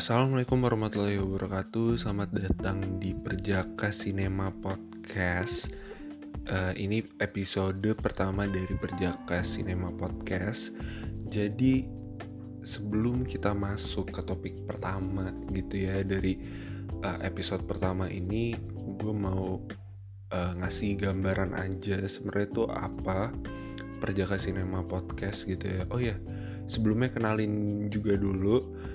Assalamualaikum warahmatullahi wabarakatuh. Selamat datang di Perjaka Cinema Podcast. Uh, Ini episode pertama dari Perjaka Cinema Podcast. Jadi sebelum kita masuk ke topik pertama gitu ya Dari uh, episode pertama ini gue mau uh, ngasih gambaran aja sebenarnya itu apa Perjaka Cinema Podcast gitu ya. Oh ya sebelumnya kenalin juga dulu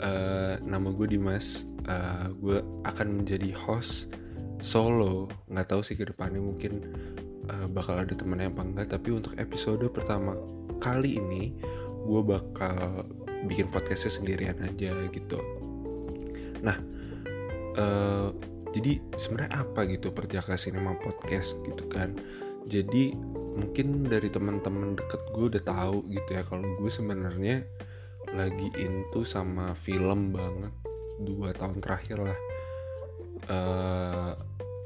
uh, nama gue Dimas. Uh, gue akan menjadi host solo. Nggak tahu sih ke depannya mungkin uh, bakal ada temennya apa enggak tapi untuk episode pertama kali ini gue bakal bikin podcastnya sendirian aja gitu. Nah uh, jadi sebenarnya apa gitu perjaka sinema podcast gitu kan? Jadi mungkin dari teman-teman deket gue udah tahu gitu ya kalau gue sebenarnya lagi into sama film banget dua tahun terakhir lah. Uh,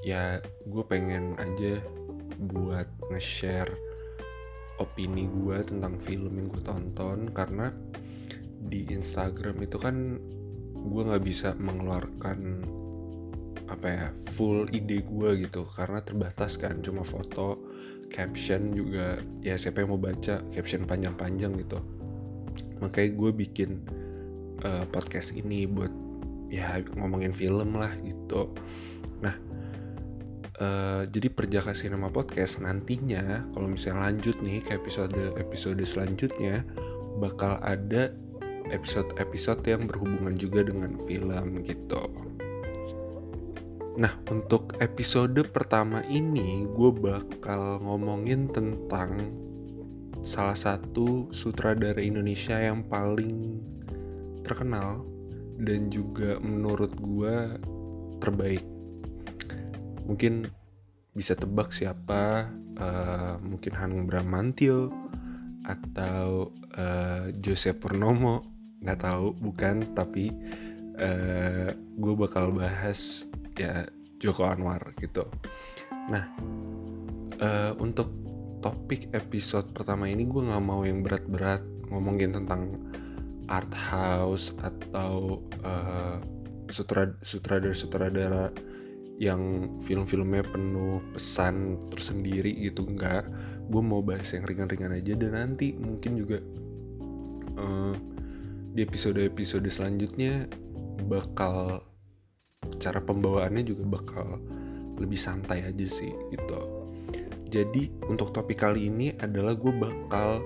ya gue pengen aja buat nge-share opini gue tentang film yang gue tonton karena di Instagram itu kan gue nggak bisa mengeluarkan apa ya full ide gue gitu. Karena terbatas kan cuma foto caption juga ya siapa yang mau baca caption panjang-panjang gitu makanya gue bikin uh, podcast ini buat ya ngomongin film lah gitu nah uh, jadi perjaka sinema podcast nantinya kalau misalnya lanjut nih ke episode episode selanjutnya bakal ada episode-episode yang berhubungan juga dengan film gitu. Nah, untuk episode pertama ini gue bakal ngomongin tentang salah satu sutradara Indonesia yang paling terkenal dan juga menurut gue terbaik. Mungkin bisa tebak siapa, uh, mungkin Hanung Bramantio atau uh, Jose Purnomo, nggak tahu, bukan, tapi uh, gue bakal bahas ya Joko Anwar gitu. Nah, uh, untuk topik episode pertama ini gue nggak mau yang berat-berat ngomongin tentang art house atau uh, sutradara-sutradara yang film-filmnya penuh pesan tersendiri gitu enggak gue mau bahas yang ringan-ringan aja dan nanti mungkin juga uh, di episode-episode selanjutnya bakal cara pembawaannya juga bakal lebih santai aja sih gitu jadi untuk topik kali ini adalah gue bakal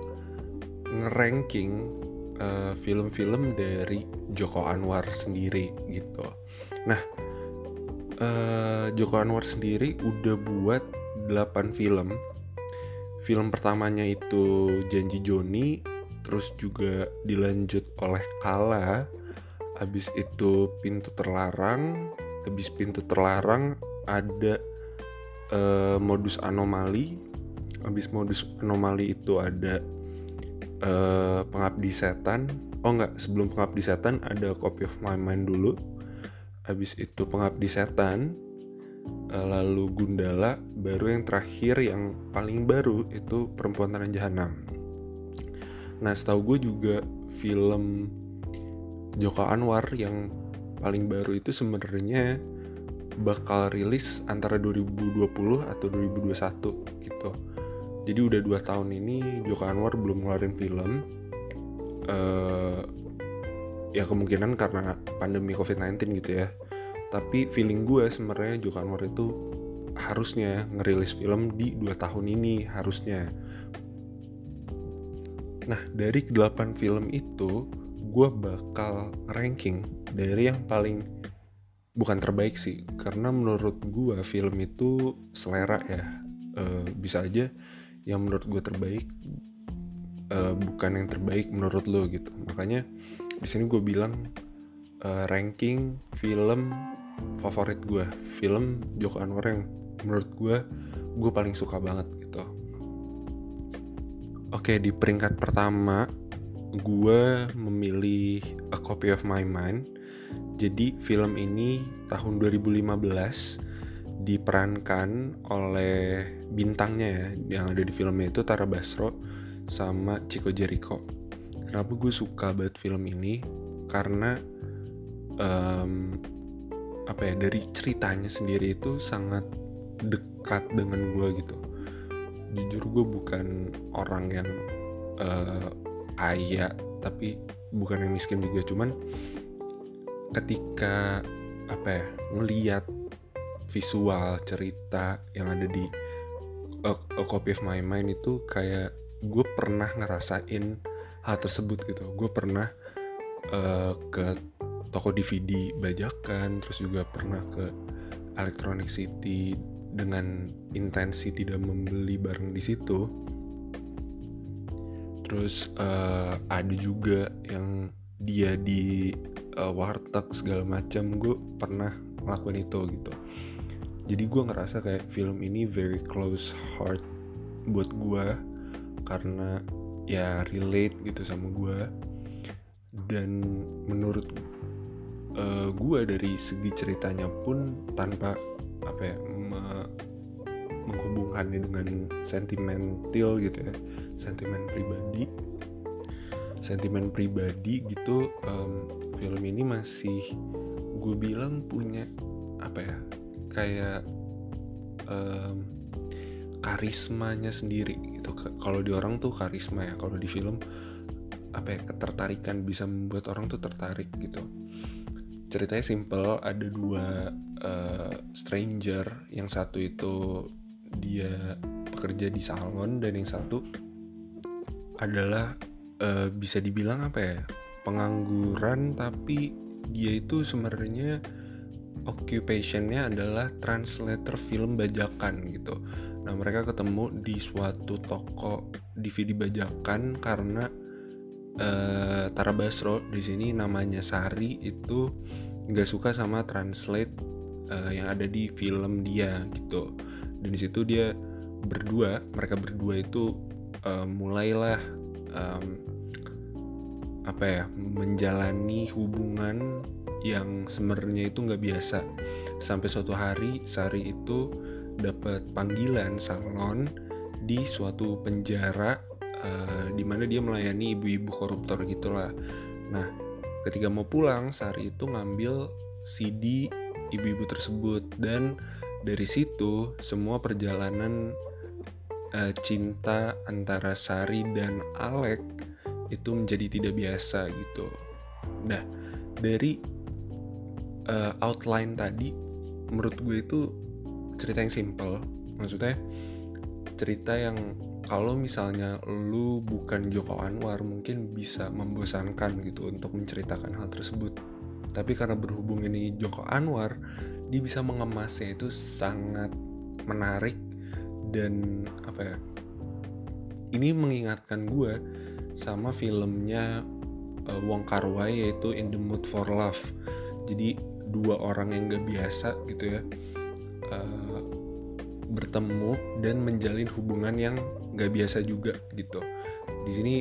ngeranking uh, film-film dari Joko Anwar sendiri gitu. Nah, uh, Joko Anwar sendiri udah buat 8 film. Film pertamanya itu Janji Joni, terus juga dilanjut oleh Kala, habis itu Pintu Terlarang, habis Pintu Terlarang ada uh, modus anomali. Habis modus anomali itu ada uh, pengabdi setan. Oh enggak sebelum pengabdi setan ada copy of my mind dulu. Habis itu pengabdi setan uh, lalu Gundala baru yang terakhir yang paling baru itu perempuan tanah jahanam. Nah setahu gue juga film Joko Anwar yang paling baru itu sebenarnya bakal rilis antara 2020 atau 2021 gitu. Jadi udah dua tahun ini Joko Anwar belum ngeluarin film. Uh, ya kemungkinan karena pandemi COVID-19 gitu ya. Tapi feeling gue sebenarnya Joko Anwar itu harusnya ngerilis film di dua tahun ini harusnya. Nah dari 8 film itu gue bakal ranking dari yang paling bukan terbaik sih. Karena menurut gue film itu selera ya. E, bisa aja yang menurut gue terbaik e, bukan yang terbaik menurut lo gitu. Makanya di sini gue bilang e, ranking film favorit gue film Joko Anwar yang menurut gue gue paling suka banget gitu. Oke di peringkat pertama gue memilih A Copy of My Mind jadi film ini tahun 2015 diperankan oleh bintangnya ya yang ada di filmnya itu Tara Basro sama Chico Jericho. Kenapa gue suka banget film ini? Karena um, apa ya dari ceritanya sendiri itu sangat dekat dengan gue gitu jujur gue bukan orang yang uh, kaya tapi bukan yang miskin juga cuman ketika apa ya ngeliat visual cerita yang ada di a, a copy of my mind itu kayak gue pernah ngerasain hal tersebut gitu. Gue pernah uh, ke toko DVD bajakan terus juga pernah ke Electronic City dengan intensi tidak membeli barang di situ. Terus uh, ada juga yang dia di uh, warteg segala macam gue pernah ngelakuin itu gitu. Jadi gue ngerasa kayak film ini very close heart buat gue karena ya relate gitu sama gue dan menurut uh, gue dari segi ceritanya pun tanpa apa ya me menghubungkannya dengan sentimental gitu ya sentimen pribadi sentimen pribadi gitu um, film ini masih gue bilang punya apa ya kayak um, karismanya sendiri gitu. Kalau di orang tuh karisma ya kalau di film apa ya ketertarikan bisa membuat orang tuh tertarik gitu. Ceritanya simple ada dua uh, stranger. Yang satu itu dia bekerja di salon dan yang satu adalah uh, bisa dibilang apa ya pengangguran tapi dia itu sebenarnya occupationnya adalah translator film bajakan gitu. Nah mereka ketemu di suatu toko DVD bajakan karena uh, Tara Basro di sini namanya Sari itu nggak suka sama translate uh, yang ada di film dia gitu dan di situ dia berdua mereka berdua itu uh, mulailah um, apa ya menjalani hubungan yang sebenarnya itu nggak biasa sampai suatu hari Sari itu dapat panggilan salon di suatu penjara uh, di mana dia melayani ibu-ibu koruptor gitulah. Nah, ketika mau pulang, Sari itu ngambil CD ibu-ibu tersebut dan dari situ semua perjalanan uh, cinta antara Sari dan Alek itu menjadi tidak biasa gitu. Nah, dari uh, outline tadi menurut gue itu cerita yang simple, maksudnya cerita yang kalau misalnya lu bukan Joko Anwar mungkin bisa membosankan gitu untuk menceritakan hal tersebut tapi karena berhubung ini Joko Anwar dia bisa mengemasnya itu sangat menarik dan apa ya ini mengingatkan gue sama filmnya uh, Wong Kar Wai yaitu In the Mood for Love. Jadi dua orang yang gak biasa gitu ya uh, bertemu dan menjalin hubungan yang gak biasa juga gitu. Di sini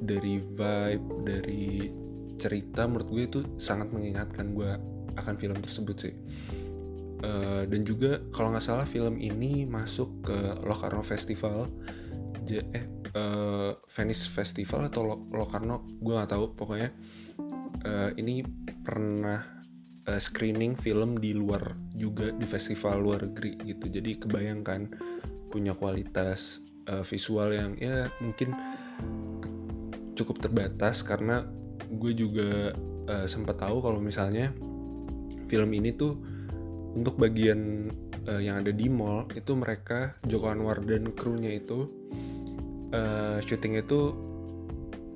dari vibe dari cerita menurut gue itu sangat mengingatkan gue akan film tersebut sih. Uh, dan juga kalau nggak salah film ini masuk ke Locarno Festival eh uh, Venice Festival atau Locarno gue nggak tahu pokoknya uh, ini pernah uh, screening film di luar juga di festival luar negeri gitu. Jadi kebayangkan punya kualitas uh, visual yang ya mungkin cukup terbatas karena gue juga uh, sempat tahu kalau misalnya film ini tuh untuk bagian uh, yang ada di mall itu mereka Joko Anwar dan krunya itu uh, syuting itu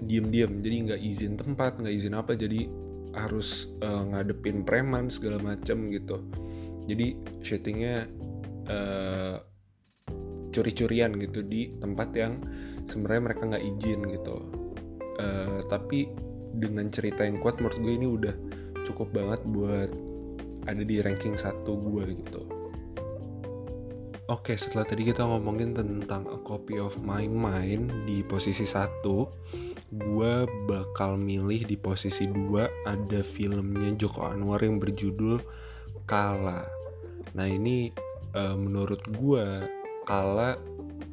diem-diem jadi nggak izin tempat nggak izin apa jadi harus uh, ngadepin preman segala macam gitu. Jadi syutingnya uh, curi-curian gitu di tempat yang sebenarnya mereka nggak izin gitu. Uh, tapi dengan cerita yang kuat menurut gue ini udah cukup banget buat ada di ranking satu gue gitu Oke, setelah tadi kita ngomongin tentang A Copy of My Mind di posisi satu, gue bakal milih di posisi 2 ada filmnya Joko Anwar yang berjudul Kala. Nah ini uh, menurut gue Kala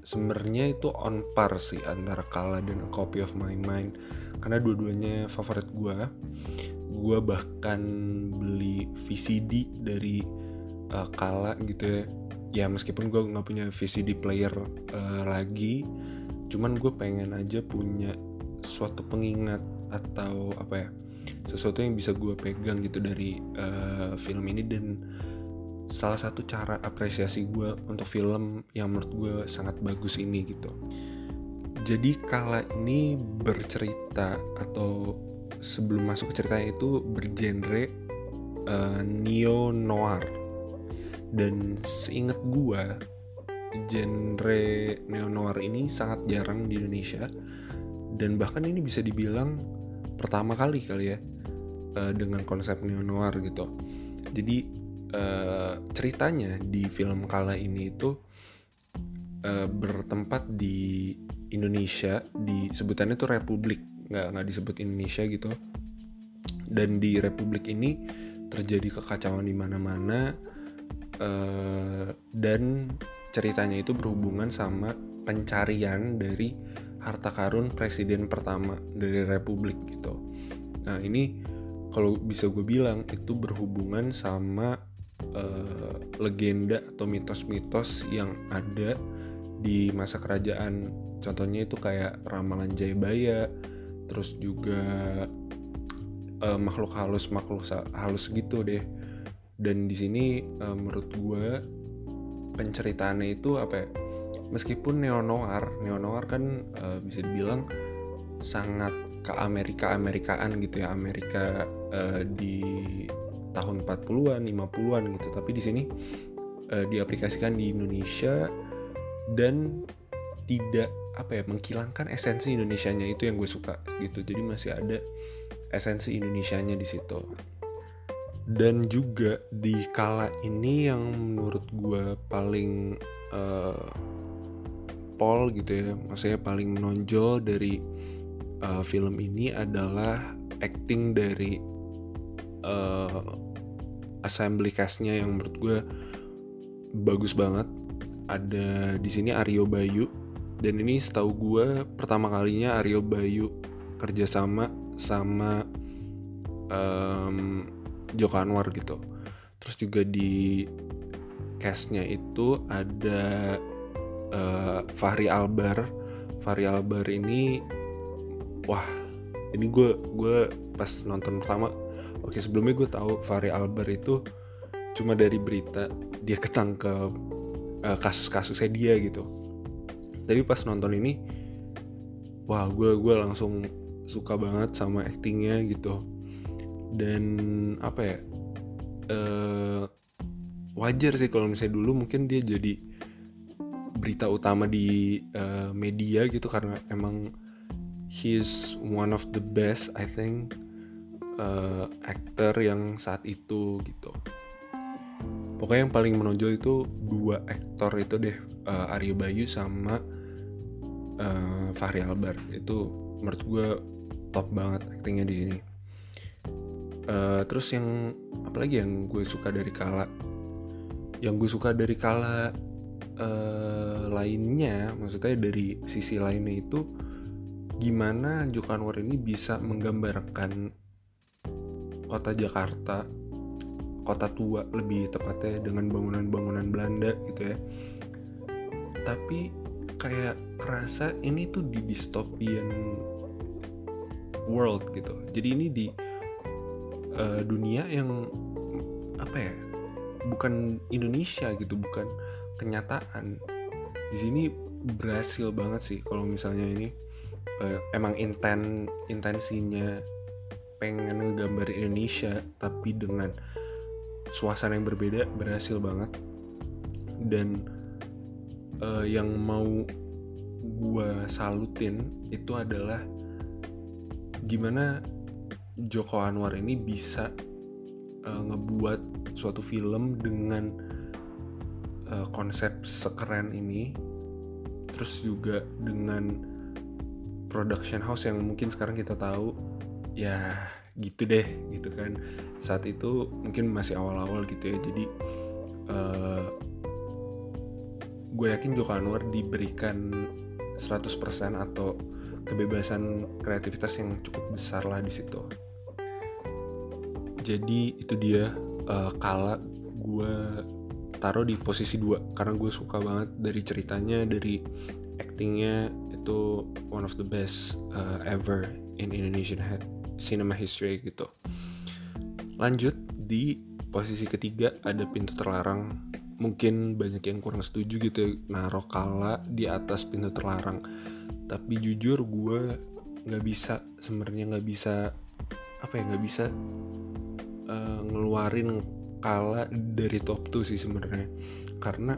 sebenarnya itu on par sih antara Kala dan A Copy of My Mind karena dua-duanya favorit gue. gue bahkan beli VCD dari uh, Kala gitu ya ya meskipun gue nggak punya VCD player uh, lagi cuman gue pengen aja punya suatu pengingat atau apa ya sesuatu yang bisa gue pegang gitu dari uh, film ini dan salah satu cara apresiasi gue untuk film yang menurut gue sangat bagus ini gitu. Jadi kala ini bercerita atau sebelum masuk ke ceritanya itu bergenre uh, neo noir dan seingat gua genre neo noir ini sangat jarang di Indonesia. Dan bahkan ini bisa dibilang pertama kali kali ya uh, dengan konsep neo noir gitu. Jadi uh, ceritanya di film Kala ini itu uh, bertempat di Indonesia di sebutannya itu Republik nggak nggak disebut Indonesia gitu. Dan di Republik ini terjadi kekacauan di mana-mana uh, dan ceritanya itu berhubungan sama pencarian dari harta karun presiden pertama dari republik gitu. Nah ini kalau bisa gue bilang itu berhubungan sama uh, legenda atau mitos-mitos yang ada di masa kerajaan. Contohnya itu kayak ramalan Jayabaya, terus juga uh, makhluk halus makhluk halus gitu deh dan di sini uh, menurut gue penceritaannya itu apa ya? Meskipun neo noir neo noir kan uh, bisa dibilang sangat ke Amerika Amerikaan gitu ya. Amerika uh, di tahun 40-an 50-an gitu. Tapi di sini uh, diaplikasikan di Indonesia dan tidak apa ya menghilangkan esensi Indonesianya itu yang gue suka gitu. Jadi masih ada esensi Indonesianya di situ dan juga di kala ini yang menurut gue paling uh, pol gitu ya maksudnya paling menonjol dari uh, film ini adalah acting dari uh, assembly castnya yang menurut gue bagus banget. Ada di sini Aryo Bayu. Dan ini setahu gue pertama kalinya Aryo Bayu kerjasama sama um, Joko Anwar gitu. Terus juga di castnya itu ada uh, Fahri Albar. Fahri Albar ini wah ini gue gue pas nonton pertama oke sebelumnya gue tahu Fahri Albar itu cuma dari berita dia ketangkep uh, kasus-kasusnya dia gitu. Tapi pas nonton ini wah gue gue langsung suka banget sama actingnya gitu dan apa ya uh, wajar sih kalau misalnya dulu mungkin dia jadi berita utama di uh, media gitu karena emang he's one of the best I think uh, actor yang saat itu gitu. Pokoknya yang paling menonjol itu dua aktor itu deh uh, Arya Bayu sama uh, Fahri Albar. Itu menurut gue top banget aktingnya di sini uh, terus yang apalagi yang gue suka dari kala? Yang gue suka dari kala uh, lainnya maksudnya dari sisi lainnya itu gimana Joko Anwar ini bisa menggambarkan kota Jakarta kota tua lebih tepatnya dengan bangunan-bangunan Belanda gitu ya. Tapi kayak kerasa ini tuh di dystopian world gitu. Jadi ini di uh, dunia yang apa ya bukan Indonesia gitu bukan kenyataan. Di sini berhasil banget sih kalau misalnya ini uh, emang inten intensinya pengen ngegambar Indonesia tapi dengan suasana yang berbeda berhasil banget. Dan uh, yang mau gua salutin itu adalah gimana Joko Anwar ini bisa uh, ngebuat suatu film dengan uh, konsep sekeren ini terus juga dengan production house yang mungkin sekarang kita tahu ya gitu deh gitu kan saat itu mungkin masih awal-awal gitu ya jadi uh, gue yakin Joko Anwar diberikan 100% atau kebebasan kreativitas yang cukup besar lah di situ. Jadi itu dia uh, kala gue taruh di posisi dua karena gue suka banget dari ceritanya dari actingnya itu one of the best uh, ever in Indonesian cinema history gitu. Lanjut di posisi ketiga ada pintu terlarang. Mungkin banyak yang kurang setuju gitu ya, naruh kala di atas pintu terlarang. Tapi jujur gue nggak bisa sebenarnya nggak bisa apa ya nggak bisa uh, ngeluarin kala dari top 2 sih sebenarnya. Karena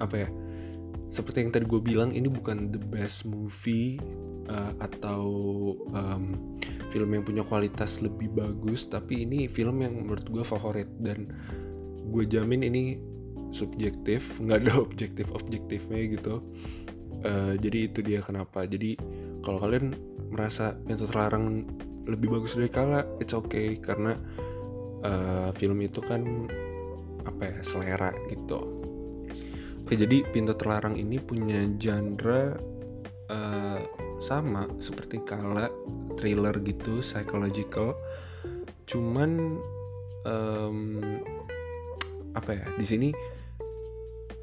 apa ya seperti yang tadi gue bilang ini bukan the best movie uh, atau um, film yang punya kualitas lebih bagus tapi ini film yang menurut gue favorit. Dan gue jamin ini subjektif nggak ada objektif objektifnya gitu. Uh, jadi itu dia kenapa. Jadi kalau kalian merasa pintu terlarang lebih bagus dari kala. It's okay karena uh, film itu kan apa ya selera gitu. Oke jadi pintu terlarang ini punya genre uh, sama seperti kala thriller gitu psychological. Cuman um, apa ya di sini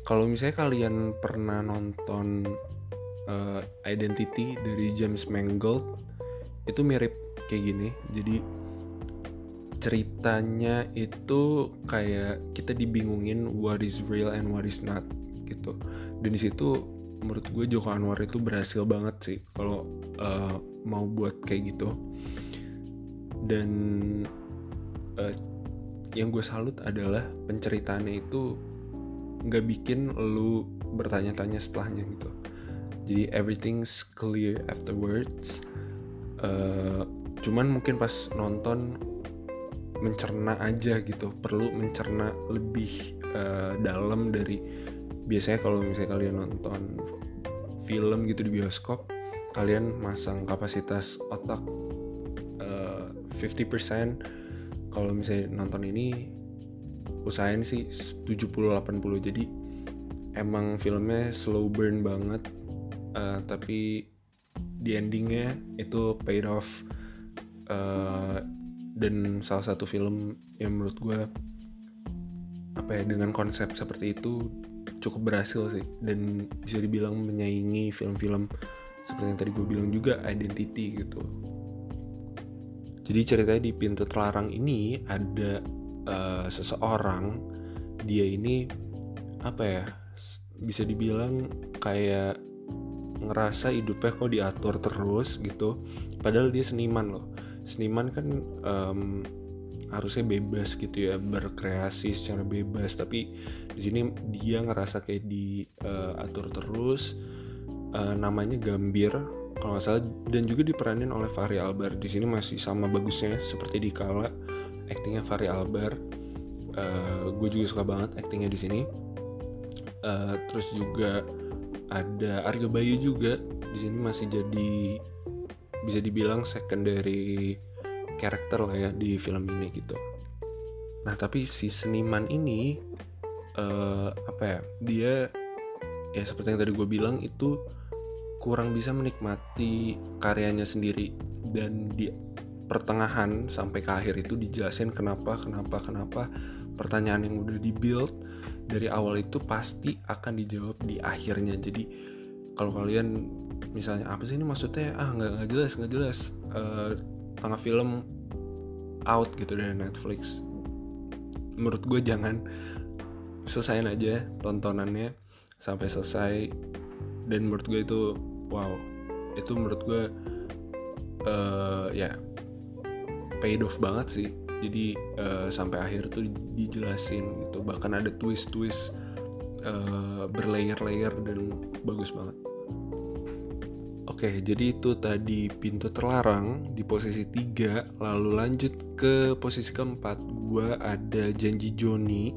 kalau misalnya kalian pernah nonton uh, Identity dari James Mangold itu mirip kayak gini. Jadi ceritanya itu kayak kita dibingungin what is real and what is not gitu. Dan di situ menurut gue Joko Anwar itu berhasil banget sih kalau uh, mau buat kayak gitu. Dan uh, yang gue salut adalah penceritaannya itu nggak bikin lu bertanya-tanya setelahnya gitu. Jadi everything's clear afterwards. Uh, cuman mungkin pas nonton mencerna aja gitu perlu mencerna lebih uh, dalam dari biasanya kalau misalnya kalian nonton film gitu di bioskop kalian masang kapasitas otak uh, eh, 50% kalau misalnya nonton ini usahain sih 70-80 jadi emang filmnya slow burn banget uh, tapi di endingnya itu paid off uh, dan salah satu film yang menurut gue apa ya dengan konsep seperti itu cukup berhasil sih. Dan bisa dibilang menyaingi film-film seperti yang tadi gue bilang juga identity gitu. Jadi ceritanya di pintu terlarang ini ada uh, seseorang dia ini apa ya bisa dibilang kayak ngerasa hidupnya kok diatur terus gitu. Padahal dia seniman loh seniman kan um, harusnya bebas gitu ya berkreasi secara bebas. Tapi di sini dia ngerasa kayak diatur uh, terus uh, namanya Gambir kalau nggak salah. Dan juga diperanin oleh Fahri Albar. Di sini masih sama bagusnya seperti di Kala aktingnya Fahri Albar. Uh, gue juga suka banget aktingnya di sini. Uh, terus juga ada Aryo Bayu juga. Di sini masih jadi bisa dibilang secondary karakter lah ya di film ini gitu. Nah tapi si seniman ini uh, apa ya dia ya seperti yang tadi gue bilang itu kurang bisa menikmati karyanya sendiri dan di pertengahan sampai ke akhir itu dijelasin kenapa kenapa kenapa pertanyaan yang udah dibuild dari awal itu pasti akan dijawab di akhirnya jadi kalau kalian misalnya apa sih ini maksudnya? Ah nggak nggak jelas nggak jelas. Uh, tengah film out gitu dari Netflix. Menurut gue jangan. Selesaiin aja tontonannya sampai selesai. Dan menurut gue itu wow. Itu menurut gue uh, ya paid off banget sih. Jadi uh, sampai akhir tuh dijelasin gitu. Bahkan ada twist twist uh, berlayer-layer dan bagus banget Oke, jadi itu tadi pintu terlarang di posisi 3, lalu lanjut ke posisi keempat, gua ada Janji Joni.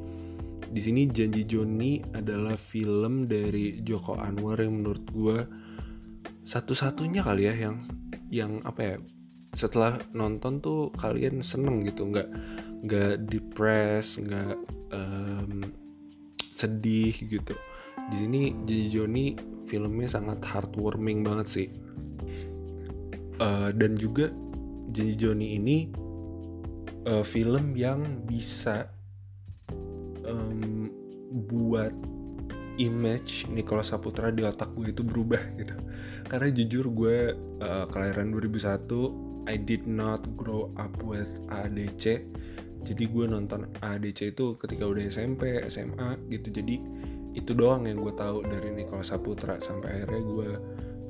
Di sini Janji Joni adalah film dari Joko Anwar yang menurut gua satu-satunya kali ya yang yang apa ya setelah nonton tuh kalian seneng gitu. Nggak nggak depres nggak um, sedih gitu di sini Janji Joni filmnya sangat heartwarming banget sih. Uh, dan juga Janji Joni ini uh, film yang bisa um, buat image Nicholas Saputra di otak gue itu berubah gitu. Karena jujur gue uh, kelahiran 2001 I did not grow up with ADC jadi gue nonton ADC itu ketika udah SMP SMA gitu. Jadi itu doang yang gue tahu dari Nicholas Saputra. Sampai akhirnya gue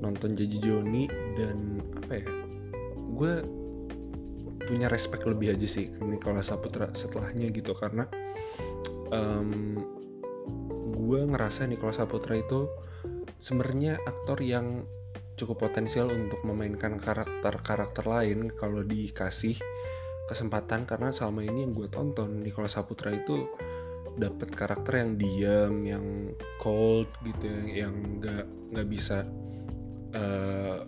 nonton Jaji Joni dan apa ya gue punya respect lebih aja sih ke Nicholas Saputra setelahnya gitu. Karena um, gue ngerasa Nicholas Saputra itu sebenarnya aktor yang cukup potensial untuk memainkan karakter-karakter lain kalau dikasih kesempatan. Karena selama ini yang gue tonton Nicholas Saputra itu dapat karakter yang diam, yang cold gitu ya, yang nggak nggak bisa uh,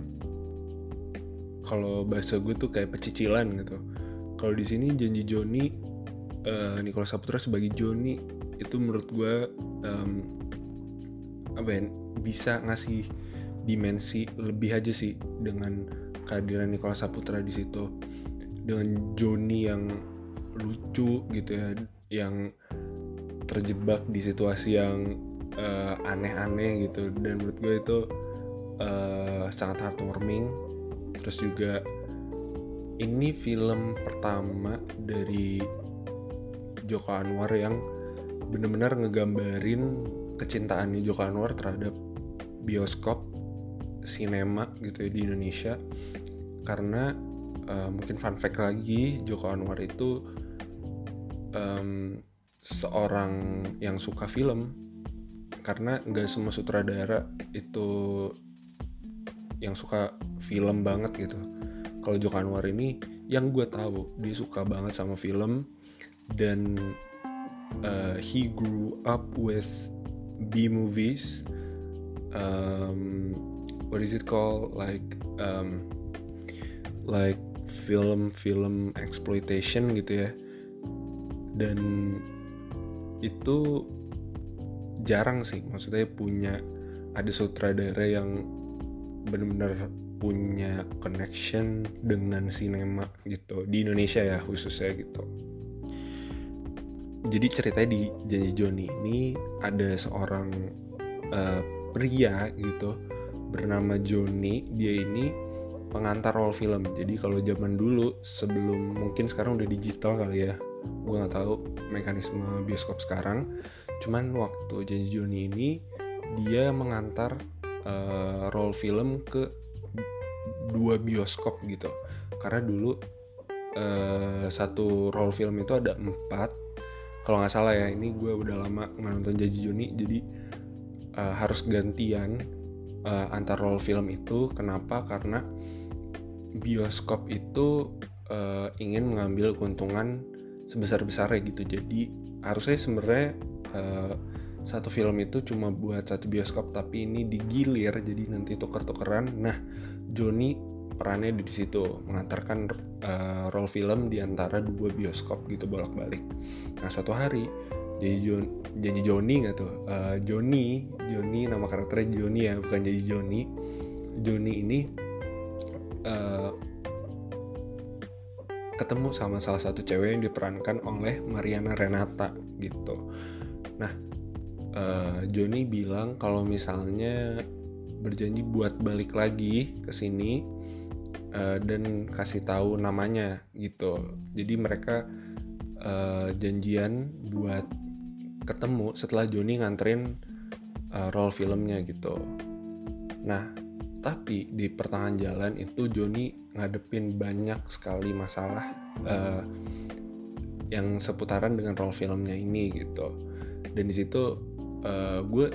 kalau bahasa gue tuh kayak pecicilan gitu. Kalau di sini janji Joni uh, Nicholas Saputra sebagai Joni itu menurut gue um, apa ya bisa ngasih dimensi lebih aja sih dengan kehadiran Nicholas Saputra di situ dengan Joni yang lucu gitu ya yang terjebak di situasi yang uh, aneh-aneh gitu. Dan menurut gue itu uh, sangat heartwarming. Terus juga ini film pertama dari Joko Anwar yang bener-bener ngegambarin kecintaannya Joko Anwar terhadap bioskop sinema gitu ya di Indonesia. Karena uh, mungkin fun fact lagi Joko Anwar itu um, seorang yang suka film karena nggak semua sutradara itu yang suka film banget gitu kalau Joko Anwar ini yang gue tahu dia suka banget sama film dan uh, he grew up with B movies. Um, what is it called? Like um, like film film exploitation gitu ya. Dan itu jarang sih, maksudnya punya ada sutradara yang benar-benar punya connection dengan sinema gitu di Indonesia ya khususnya gitu. Jadi ceritanya di Janji Joni ini ada seorang uh, pria gitu bernama Joni. Dia ini pengantar roll film. Jadi kalau zaman dulu sebelum mungkin sekarang udah digital kali ya gue nggak tahu mekanisme bioskop sekarang. Cuman waktu Janji Joni ini dia mengantar uh, roll film ke dua bioskop gitu. Karena dulu uh, satu roll film itu ada empat. Kalau nggak salah ya ini gue udah lama nonton Janji Joni jadi uh, harus gantian uh, antar roll film itu. Kenapa? Karena bioskop itu uh, ingin mengambil keuntungan sebesar besarnya gitu jadi harusnya sebenarnya uh, satu film itu cuma buat satu bioskop tapi ini digilir jadi nanti tuker-tukeran nah Joni perannya di situ mengantarkan uh, role film di antara dua bioskop gitu bolak-balik. Nah satu hari jadi John, jadi Joni nggak tuh? Uh, Joni, Joni nama karakternya Joni ya bukan jadi Joni. Joni ini uh, ketemu sama salah satu cewek yang diperankan oleh Mariana Renata gitu. Nah uh, Joni bilang kalau misalnya berjanji buat balik lagi ke sini uh, dan kasih tahu namanya gitu jadi mereka uh, janjian buat ketemu setelah Joni nganterin uh, roll filmnya gitu nah tapi di pertengahan jalan itu Joni ngadepin banyak sekali masalah uh, yang seputaran dengan roll filmnya ini gitu. Dan di situ uh, gue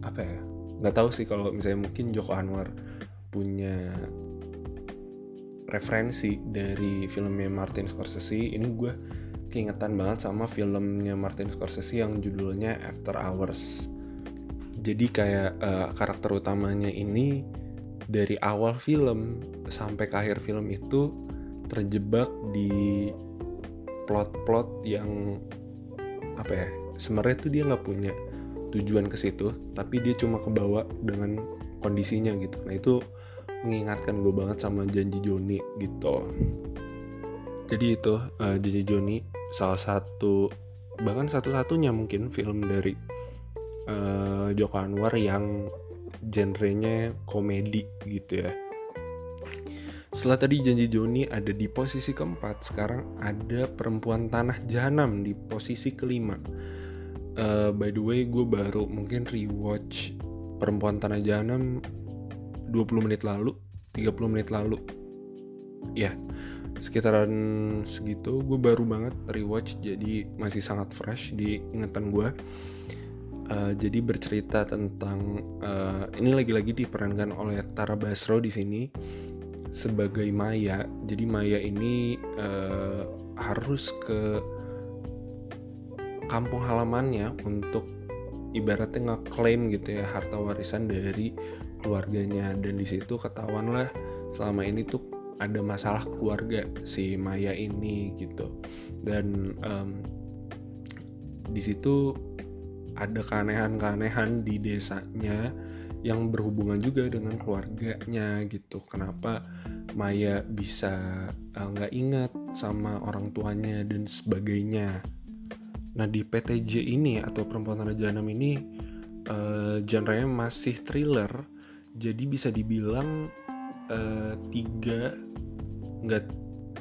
apa ya nggak tahu sih kalau misalnya mungkin Joko Anwar punya referensi dari filmnya Martin Scorsese. Ini gue keingetan banget sama filmnya Martin Scorsese yang judulnya After Hours. Jadi kayak uh, karakter utamanya ini dari awal film sampai ke akhir film itu terjebak di plot-plot yang apa ya sebenarnya tuh dia nggak punya tujuan ke situ tapi dia cuma kebawa dengan kondisinya gitu. Nah itu mengingatkan gue banget sama janji Joni gitu. Jadi itu uh, Janji Joni salah satu bahkan satu-satunya mungkin film dari uh, Joko Anwar yang genrenya komedi gitu ya. Setelah tadi Janji Joni ada di posisi keempat sekarang ada Perempuan Tanah Jahanam di posisi kelima. Uh, by the way gue baru mungkin rewatch Perempuan Tanah Jahanam 20 menit lalu 30 menit lalu. Ya sekitaran segitu gue baru banget rewatch jadi masih sangat fresh di ingatan gue uh, jadi bercerita tentang uh, ini lagi-lagi diperankan oleh Tara Basro di sini sebagai Maya. Jadi Maya ini uh, harus ke kampung halamannya untuk ibaratnya ngeklaim gitu ya harta warisan dari keluarganya. Dan di situ ketahuan lah selama ini tuh ada masalah keluarga si Maya ini gitu. Dan um, di situ ada keanehan-keanehan di desanya yang berhubungan juga dengan keluarganya gitu. Kenapa Maya bisa eh, nggak uh, ingat sama orang tuanya dan sebagainya? Nah di PTJ ini atau perempuan tanah jahanam ini uh, genrenya masih thriller. Jadi bisa dibilang uh, tiga nggak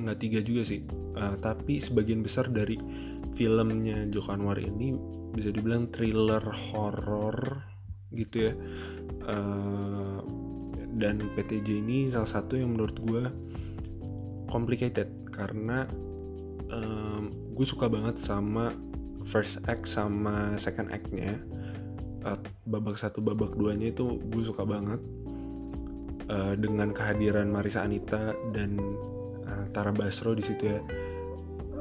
nggak tiga juga sih. Uh, tapi sebagian besar dari filmnya Joko Anwar ini bisa dibilang thriller horror gitu ya. Uh, dan PTJ ini salah satu yang menurut gue complicated karena um, gue suka banget sama first act sama second actnya. Uh, babak satu babak duanya itu gue suka banget. Uh, dengan kehadiran Marisa Anita dan uh, Tara Basro di situ ya.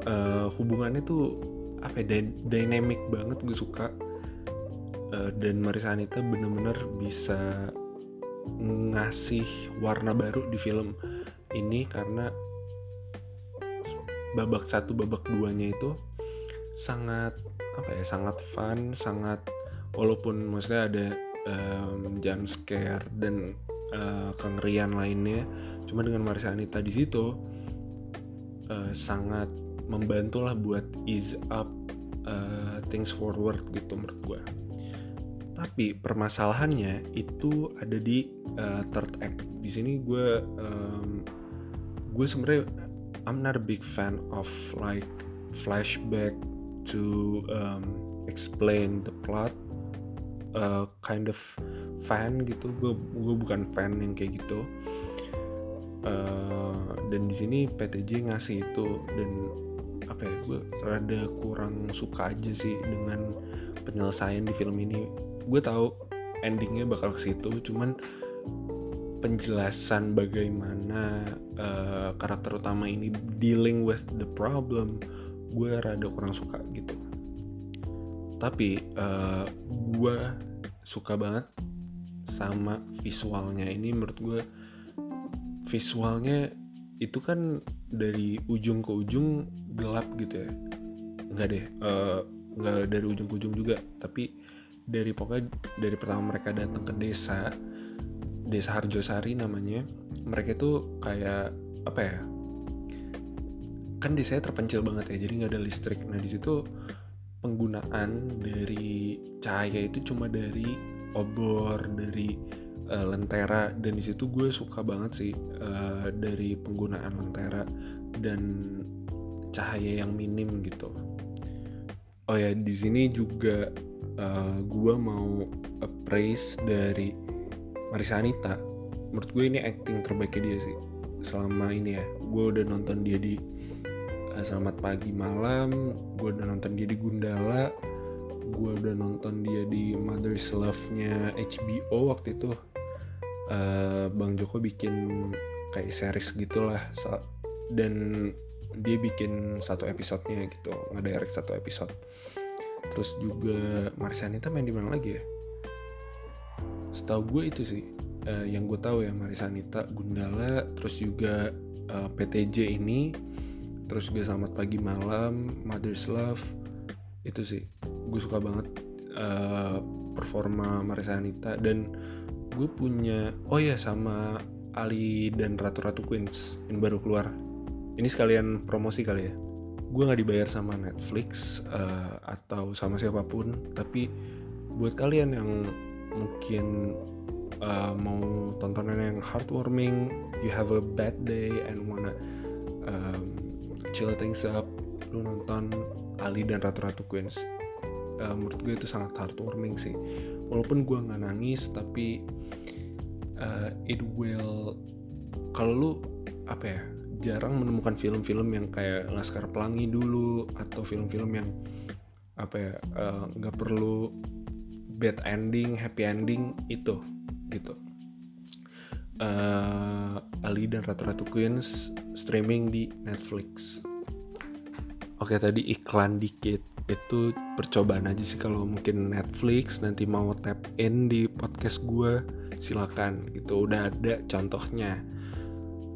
Uh, hubungannya tuh apa ya, dynamic banget gue suka. Uh, dan Marisa Anita bener-bener bisa ngasih warna baru di film ini karena babak satu babak duanya itu sangat apa ya sangat fun sangat walaupun maksudnya ada um, jump scare dan uh, kengerian lainnya cuma dengan Marisa Anita di situ uh, sangat membantu lah buat ease up uh, things forward gitu menurut gue tapi permasalahannya itu ada di uh, third act. Di sini gue um, gue sebenarnya I'm not a big fan of like flashback to um, explain the plot uh, kind of fan gitu. Gue gue bukan fan yang kayak gitu. Uh, dan di sini PTJ ngasih itu dan apa ya gue rada kurang suka aja sih dengan penyelesaian di film ini. Gue tahu endingnya bakal ke situ cuman penjelasan bagaimana uh, karakter utama ini dealing with the problem gue rada kurang suka gitu. Tapi uh, eh, gue suka banget sama visualnya. Ini menurut gue visualnya itu kan dari ujung ke ujung gelap gitu ya. Nggak deh uh, dari ujung ke ujung juga tapi dari pokoknya dari pertama mereka datang ke desa desa Harjosari namanya mereka itu kayak apa ya kan desanya terpencil banget ya jadi nggak ada listrik. Nah di situ penggunaan dari cahaya itu cuma dari obor dari uh, lentera dan di situ gue suka banget sih uh, dari penggunaan lentera dan cahaya yang minim gitu. Oh ya di sini juga uh, gue mau appraise dari Marisa Anita. Menurut gue ini acting terbaiknya dia sih selama ini ya. Gue udah nonton dia di Eh, selamat pagi malam gue udah nonton dia di Gundala gue udah nonton dia di Mother's Love-nya HBO waktu itu uh, Bang Joko bikin kayak series gitulah dan dia bikin satu episodenya gitu ngedirect satu episode. Terus juga Marisa Anita main di mana lagi ya? Setahu gue itu sih uh, yang gue tahu ya Marisa Anita Gundala terus juga uh, PTJ ini terus gue selamat pagi malam Mother's Love itu sih. Gue suka banget uh, performa Marisa Anita dan gue punya oh ya sama Ali dan Ratu Ratu Queens yang baru keluar. Ini sekalian promosi kali ya. Gue nggak dibayar sama Netflix uh, atau sama siapa pun tapi buat kalian yang mungkin uh, mau tontonan yang heartwarming you have a bad day and wanna um, chill things up lu nonton Ali dan Ratu-Ratu Queens. Uh, menurut gue itu sangat heartwarming sih walaupun gue nggak nangis tapi uh, it will kalau lu apa ya jarang menemukan film-film yang kayak Laskar Pelangi dulu atau film-film yang apa ya eh, nggak uh, perlu bad ending happy ending itu gitu. Uh, Ali dan Ratu Ratu Queens streaming di Netflix. Oke tadi iklan dikit itu percobaan aja sih kalau mungkin Netflix nanti mau tap in di podcast gue silakan gitu. Udah ada contohnya.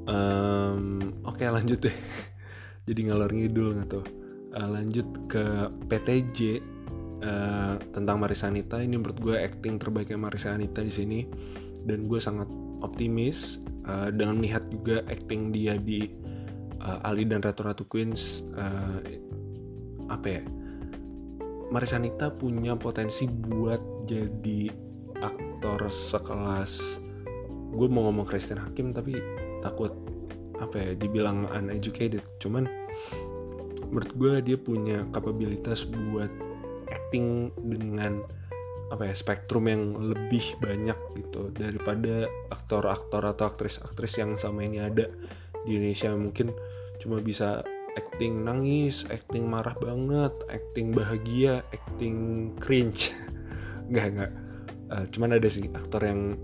Um, oke okay, lanjut deh. Jadi ngalor ngidul nggak tuh? Uh, lanjut ke PTJ uh, eh, tentang Marisa Anita. Ini menurut gue acting terbaiknya Marisa Anita di sini. Dan gue sangat optimis uh, dengan melihat juga acting dia di uh, Ali dan Ratu Ratu Queens uh, apa ya Marisa Anita punya potensi buat jadi aktor sekelas. Gue mau ngomong Christian Hakim tapi takut apa ya dibilang uneducated. Cuman menurut gue dia punya kapabilitas buat acting dengan apa ya spektrum yang lebih banyak gitu daripada aktor-aktor atau aktris-aktris yang sama ini ada di Indonesia. Mungkin cuma bisa acting nangis, acting marah banget, acting bahagia, acting cringe. nggak nggak. Uh, cuman ada sih aktor yang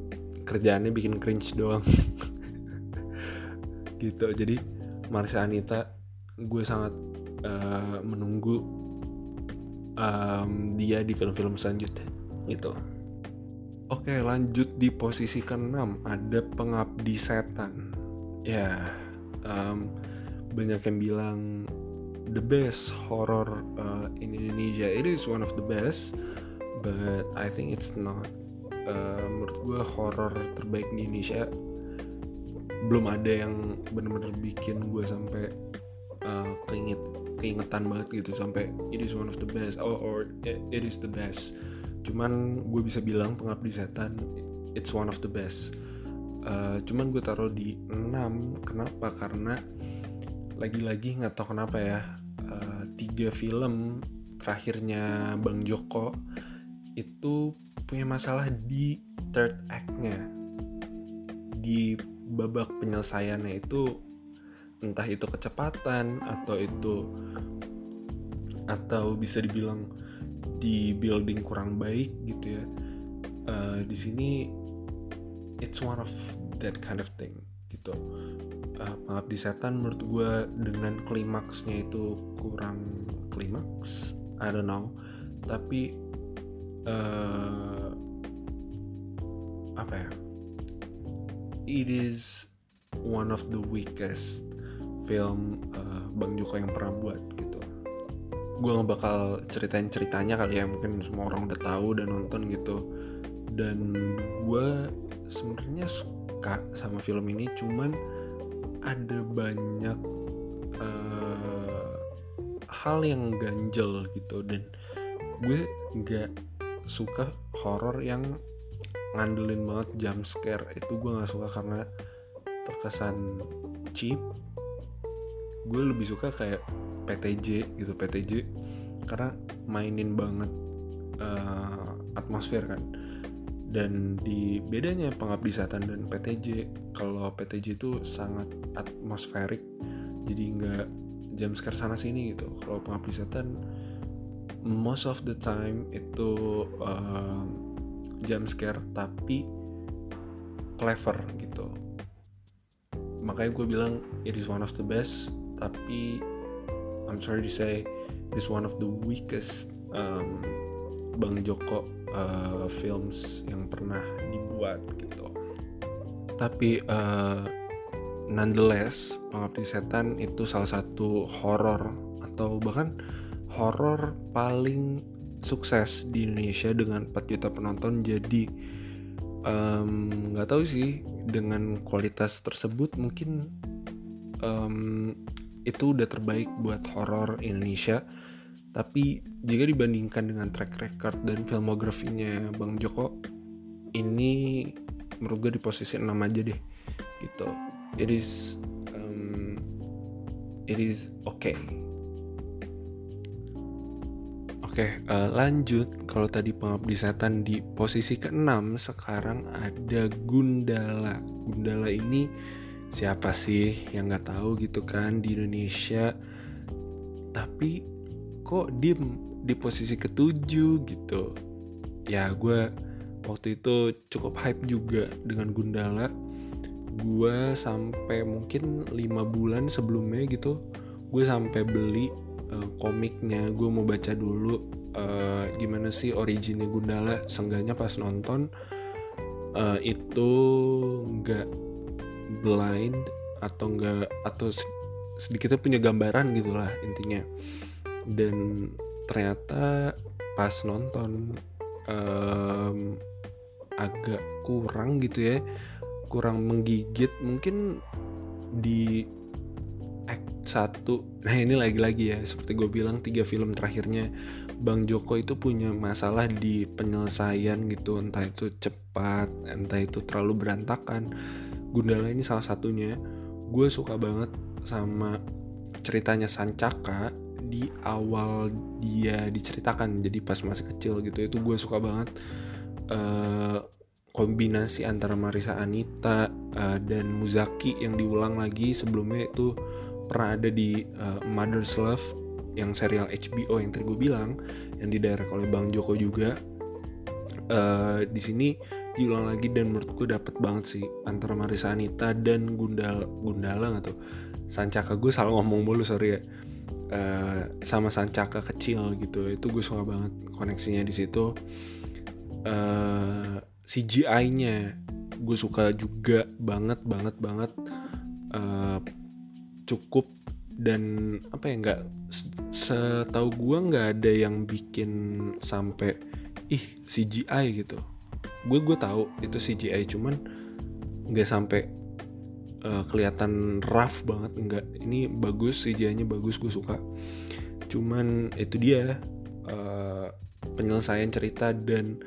kerjaannya bikin cringe doang. gitu jadi Marsha Anita gue sangat uh, menunggu um, dia di film-film selanjutnya gitu oke lanjut di posisi keenam ada pengabdi setan ya um, banyak yang bilang the best horror uh, in Indonesia it is one of the best but I think it's not. Uh, menurut gue horror terbaik di Indonesia belum ada yang bener-bener bikin gue sampai uh, keinget keingetan banget gitu sampai it is one of the best or, or it is the best. Cuman gue bisa bilang pengabdi setan it's one of the best. Uh, cuman gue taruh di 6 kenapa? Karena lagi-lagi nggak tahu kenapa ya uh, tiga film terakhirnya Bang Joko itu punya masalah di third act-nya. Di babak penyelesaiannya itu entah itu kecepatan atau itu atau bisa dibilang di building kurang baik gitu ya. Uh, di sini it's one of that kind of thing gitu uh, pengabdi setan menurut gue dengan klimaksnya itu kurang klimaks I don't know tapi uh, apa ya it is one of the weakest film uh, Bang Joko yang pernah buat gitu. Gue nggak bakal ceritain ceritanya kali ya mungkin semua orang udah tahu dan nonton gitu. Dan gue sebenarnya suka sama film ini, cuman ada banyak uh, hal yang ganjel gitu. Dan gue nggak suka horor yang ngandelin banget jump scare. Itu gue nggak suka karena terkesan cheap. Gue lebih suka kayak PTJ gitu PTJ karena mainin banget uh, atmosfer kan dan di bedanya pengabdi setan dan PTJ kalau PTJ itu sangat atmosferik jadi nggak jam scare sana sini gitu. Kalau pengabdi setan most of the time itu uh, jump scare tapi clever gitu. Makanya gue bilang it is one of the best tapi I'm sorry to say it is one of the weakest um, Bang Joko uh, films yang pernah dibuat gitu. Tapi uh, nonetheless Pengabdi Setan itu salah satu horror atau bahkan horror paling sukses di Indonesia dengan 4 juta penonton. Jadi nggak um, tahu sih dengan kualitas tersebut mungkin um, itu udah terbaik buat horor Indonesia tapi jika dibandingkan dengan track record dan filmografinya Bang Joko ini menurut gue di posisi 6 aja deh gitu it is um, it is okay Oke, uh, lanjut. Kalau tadi pengabdi setan di posisi ke-6, sekarang ada Gundala. Gundala ini siapa sih yang nggak tahu gitu kan di Indonesia? Tapi kok dim di posisi ketujuh gitu? Ya gue waktu itu cukup hype juga dengan Gundala. Gue sampai mungkin lima bulan sebelumnya gitu, gue sampai beli uh, komiknya gue mau baca dulu uh, gimana sih originnya Gundala sengganya pas nonton uh, itu nggak blind atau nggak atau sedikitnya punya gambaran gitulah intinya dan ternyata pas nonton um, agak kurang gitu ya kurang menggigit. Mungkin di satu nah ini lagi-lagi ya seperti gue bilang tiga film terakhirnya Bang Joko itu punya masalah di penyelesaian gitu. Entah itu cepat entah itu terlalu berantakan. Gundala ini salah satunya. Gue suka banget sama ceritanya Sancaka di awal dia diceritakan jadi pas masih kecil gitu itu gue suka banget uh, kombinasi antara Marisa Anita uh, dan Muzaki yang diulang lagi sebelumnya itu pernah ada di uh, Mother's Love yang serial HBO yang tadi gue bilang yang didirect oleh Bang Joko juga. Uh, di sini diulang lagi dan menurut gue dapet banget sih antara Marisa Anita dan Gundal Gundala nggak tuh? Sancaka gue salah ngomong mulu sorry ya uh, sama Sancaka kecil gitu. Itu gue suka banget koneksinya di situ. Uh, CGI-nya gue suka juga banget banget banget. Uh, cukup dan apa ya nggak setahu gue nggak ada yang bikin sampai ih CGI gitu. Gue gue tahu itu CGI cuman nggak sampai uh, kelihatan rough banget. Nggak ini bagus CGI-nya bagus gue suka. Cuman itu dia uh, penyelesaian cerita dan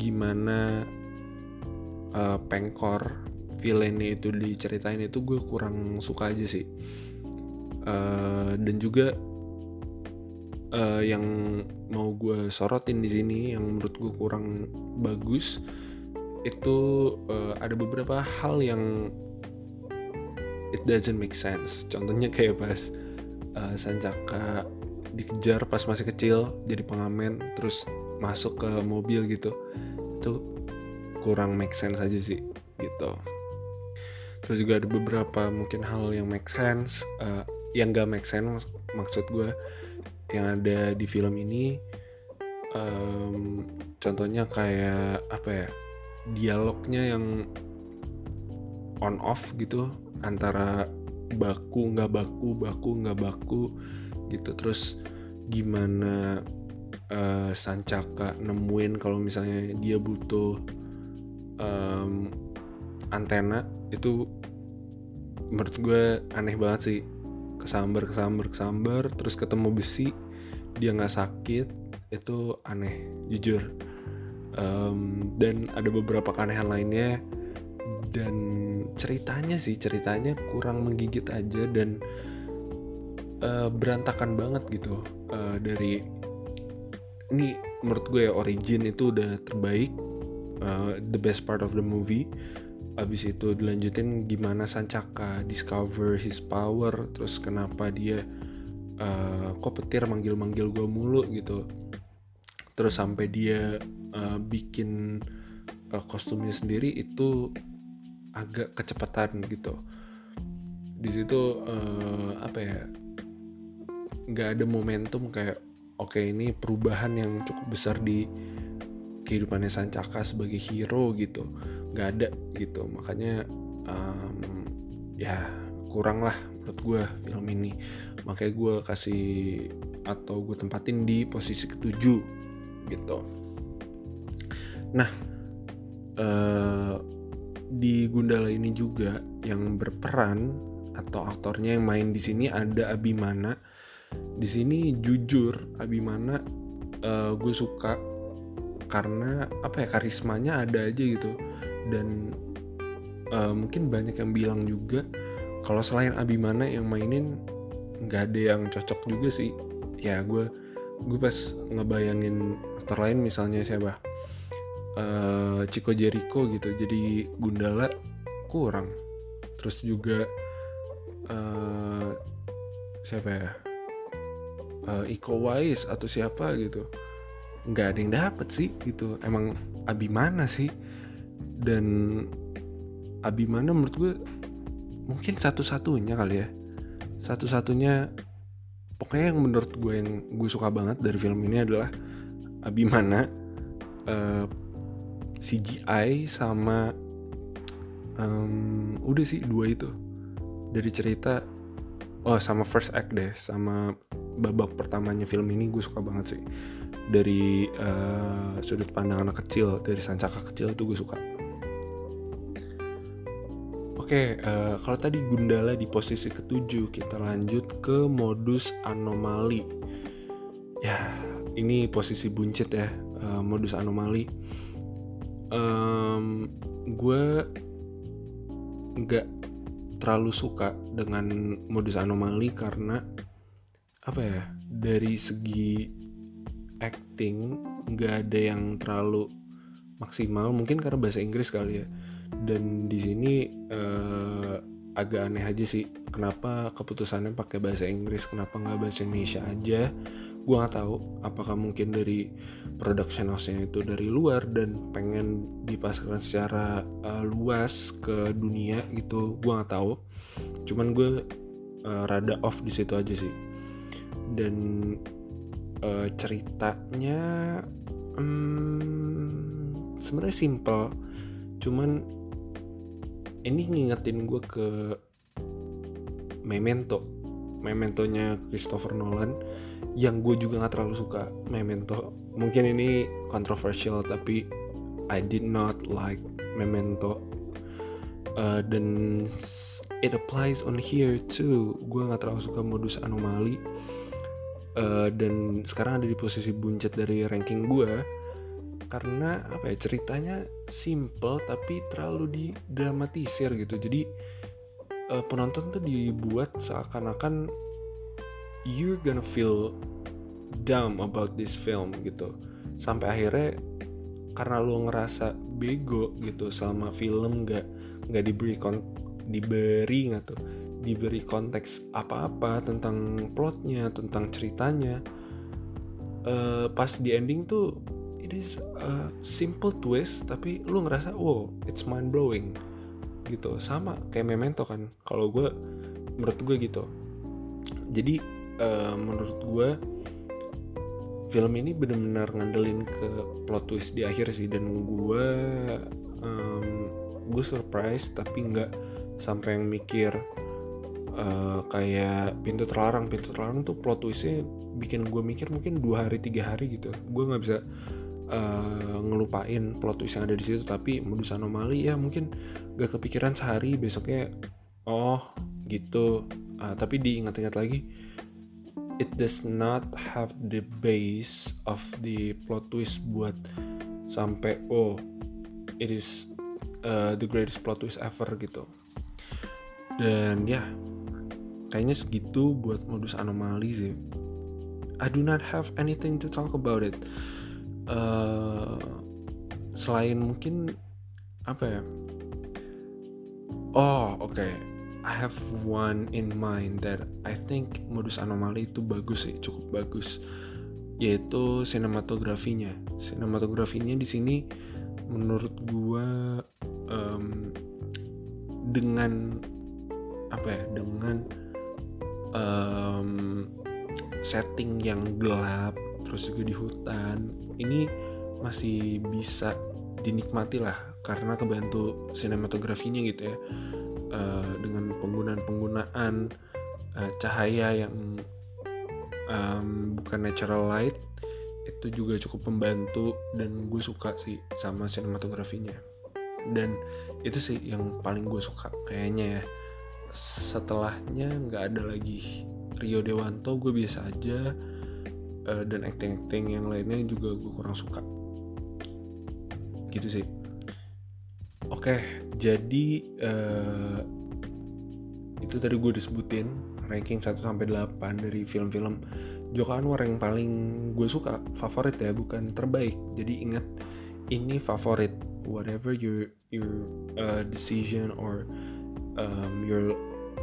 gimana uh, pengkor villainnya itu diceritain itu gue kurang suka aja sih. Uh, dan juga uh, yang mau gue sorotin di sini yang menurut gue kurang bagus itu uh, ada beberapa hal yang it doesn't make sense. Contohnya kayak pas uh, Sancaka dikejar pas masih kecil jadi pengamen terus masuk ke mobil gitu. Itu kurang make sense aja sih gitu. Terus juga ada beberapa mungkin hal yang make sense uh, yang gak make sense maksud gue yang ada di film ini um, contohnya kayak apa ya dialognya yang on off gitu antara baku nggak baku baku nggak baku gitu. Terus gimana uh, Sancaka nemuin kalau misalnya dia butuh um, antena itu menurut gue aneh banget sih. Kesambar kesambar kesambar terus ketemu besi dia nggak sakit itu aneh jujur. Um, dan ada beberapa keanehan lainnya dan ceritanya sih ceritanya kurang menggigit aja dan uh, berantakan banget gitu uh, dari ini menurut gue ya origin itu udah terbaik uh, the best part of the movie. Abis itu dilanjutin gimana Sancaka discover his power terus kenapa dia uh, kok petir manggil-manggil gue mulu gitu. Terus sampai dia uh, bikin uh, kostumnya sendiri itu agak kecepatan gitu. Di situ uh, apa ya nggak ada momentum kayak oke okay, ini perubahan yang cukup besar di kehidupannya Sancaka sebagai hero gitu. Nggak ada gitu. Makanya um, ya kurang lah menurut gue film ini. Makanya gue kasih atau gue tempatin di posisi ketujuh gitu. Nah uh, di Gundala ini juga yang berperan atau aktornya yang main di sini ada Abimana. Di sini jujur Abimana uh, gue suka karena apa ya karismanya ada aja gitu. Dan uh, mungkin banyak yang bilang juga kalau selain Abimana yang mainin nggak ada yang cocok juga sih. Ya gue gue pas ngebayangin aktor lain misalnya siapa uh, Chico Jericho gitu. Jadi Gundala kurang. Terus juga uh, siapa ya? Uh, Iko Wise atau siapa gitu. Nggak ada yang dapet sih gitu. Emang Abimana sih. Dan Abimana menurut gue mungkin satu-satunya kali ya. Satu-satunya pokoknya yang menurut gue yang gue suka banget dari film ini adalah Abimana. Uh, CGI sama um, udah sih dua itu. Dari cerita oh sama first act deh sama babak pertamanya film ini gue suka banget sih. Dari uh, sudut pandang anak kecil dari sancaka kecil itu gue suka. Oke uh, kalau tadi Gundala di posisi ketujuh kita lanjut ke modus anomali. Ya ini posisi buncit ya uh, modus anomali um, gue nggak terlalu suka dengan modus anomali karena apa ya dari segi acting nggak ada yang terlalu maksimal. Mungkin karena bahasa Inggris kali ya. Dan di sini uh, agak aneh aja sih kenapa keputusannya pakai bahasa Inggris kenapa nggak bahasa Indonesia aja gue nggak tahu apakah mungkin dari production house-nya itu dari luar dan pengen dipasarkan secara uh, luas ke dunia gitu gue nggak tahu. Cuman gue uh, rada off di situ aja sih. Dan uh, ceritanya um, sebenarnya simple. Cuman ini ngingetin gue ke Memento Mementonya Christopher Nolan yang gue juga gak terlalu suka Memento mungkin ini controversial tapi I did not like Memento uh, dan it applies on here too. Gue gak terlalu suka modus anomali. Uh, dan sekarang ada di posisi buncit dari ranking gue karena apa ya ceritanya simple tapi terlalu didramatisir gitu. Jadi uh, penonton tuh dibuat seakan-akan you're gonna feel dumb about this film gitu. Sampai akhirnya karena lo ngerasa bego gitu sama film nggak nggak diberi kon diberi nggak tuh diberi konteks apa-apa tentang plotnya tentang ceritanya uh, pas di ending tuh it is a simple twist tapi lu ngerasa wow it's mind blowing gitu. Sama kayak memento kan. Kalau gue menurut gue gitu. Jadi uh, menurut gue film ini benar-benar ngandelin ke plot twist di akhir sih. Dan gue um, gue surprise tapi nggak sampai yang mikir uh, kayak pintu terlarang. Pintu terlarang tuh plot twistnya bikin gue mikir mungkin dua hari tiga hari gitu. Gue nggak bisa uh, ngelupain plot twist yang ada di situ tapi modus anomali ya mungkin gak kepikiran sehari besoknya oh gitu. Uh, tapi diingat-ingat lagi it does not have the base of the plot twist buat sampai oh it is uh, the greatest plot twist ever gitu. Dan ya kayaknya segitu buat modus anomali sih. I do not have anything to talk about it uh, selain mungkin apa ya oh oke okay I have one in mind that I think modus anomali itu bagus sih, cukup bagus. Yaitu sinematografinya. Sinematografinya di sini menurut gua um, dengan apa ya? Dengan um, setting yang gelap, terus juga di hutan. Ini masih bisa dinikmati lah karena kebantu sinematografinya gitu ya. Uh, dengan penggunaan-penggunaan uh, cahaya yang um, bukan natural light itu juga cukup membantu dan gue suka sih sama sinematografinya. Dan itu sih yang paling gue suka kayaknya ya. Setelahnya nggak ada lagi Rio Dewanto gue biasa aja uh, dan acting-acting yang lainnya juga gue kurang suka. Gitu sih. Oke jadi uh, itu tadi gue disebutin ranking 1 sampai 8 dari film-film Joko Anwar yang paling gue suka favorit ya bukan terbaik. Jadi ingat ini favorit. Whatever your your uh, decision or um, your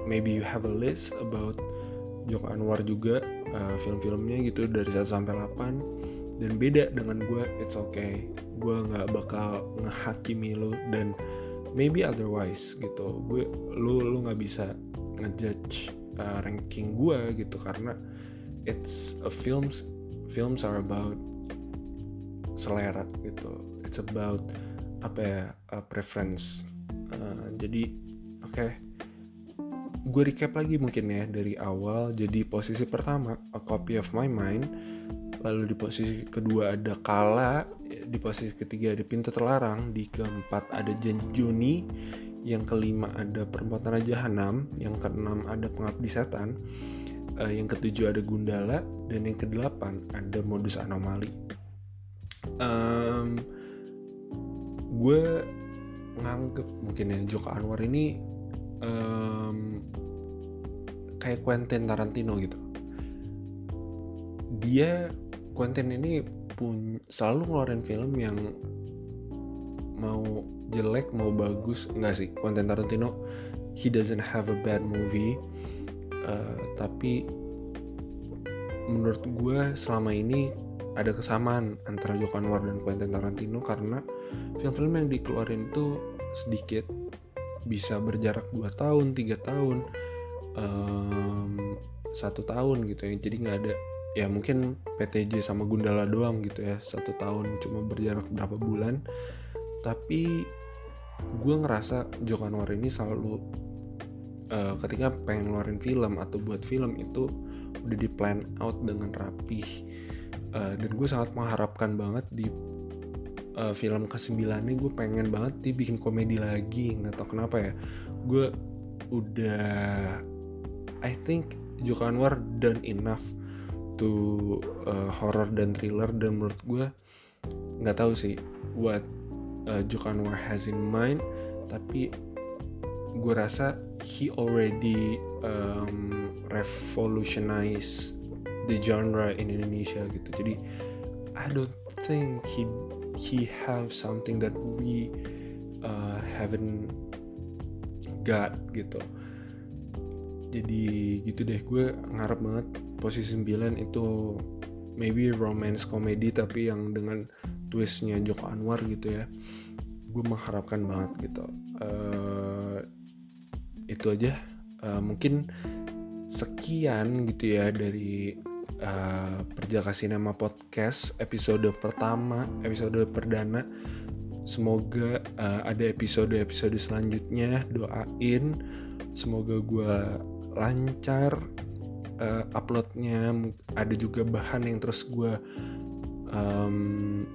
maybe you have a list about Joko Anwar juga uh, film-filmnya gitu dari 1 sampai 8 dan beda dengan gue it's okay. Gue nggak bakal ngehakimi lo dan maybe otherwise gitu. Gue lu lu nggak bisa ngejudge uh, ranking gue gitu karena it's a films films are about selera gitu. It's about apa ya uh, preference. Uh, jadi oke. okay. Gue recap lagi mungkin ya dari awal. Jadi posisi pertama a copy of my mind. Lalu di posisi kedua ada kala di posisi ketiga ada pintu terlarang di keempat ada janji Juni yang kelima ada perempuan jahanam yang keenam ada pengabdi setan uh, yang ketujuh ada Gundala dan yang kedelapan ada modus anomali. Um, gue nganggep mungkin ya Joko Anwar ini um, kayak Quentin Tarantino gitu. Dia Quentin ini pun selalu ngeluarin film yang mau jelek mau bagus. Enggak sih Quentin Tarantino he doesn't have a bad movie. Uh, tapi menurut gue selama ini ada kesamaan antara Joko Anwar dan Quentin Tarantino karena film-film yang dikeluarin itu sedikit bisa berjarak 2 tahun, 3 tahun, satu um, tahun gitu ya. Jadi nggak ada ya mungkin PTJ sama Gundala doang gitu ya. Satu tahun cuma berjarak berapa bulan. Tapi gue ngerasa Joko Anwar ini selalu uh, ketika pengen ngeluarin film atau buat film itu udah di plan out dengan rapih. Uh, dan gue sangat mengharapkan banget di uh, film ke-9 ini gue pengen banget dibikin komedi lagi. Nggak tau kenapa ya. Gue udah I think Joko Anwar done enough to uh, horror dan thriller. Dan menurut gue nggak tahu sih what uh, Joko Anwar has in mind. Tapi gue rasa he already um, revolutionize the genre in Indonesia gitu. Jadi I don't think he he have something that we uh, haven't got gitu. Jadi gitu deh. Gue ngarep banget posisi 9 itu maybe romance comedy tapi yang dengan twistnya Joko Anwar gitu ya. Gue mengharapkan banget gitu. Uh, itu aja. Uh, mungkin sekian gitu ya dari uh, Perjaka Sinema Podcast episode pertama episode perdana. Semoga uh, ada episode-episode selanjutnya. Doain semoga gue lancar uh, uploadnya. Ada juga bahan yang terus gue um,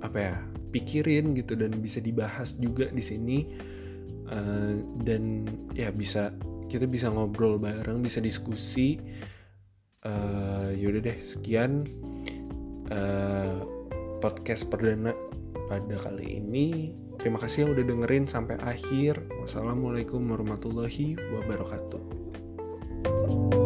apa ya pikirin gitu dan bisa dibahas juga di sini. Uh, dan ya bisa kita bisa ngobrol bareng bisa diskusi uh, yaudah deh sekian uh, podcast perdana pada kali ini. Terima kasih yang udah dengerin sampai akhir. Wassalamualaikum warahmatullahi wabarakatuh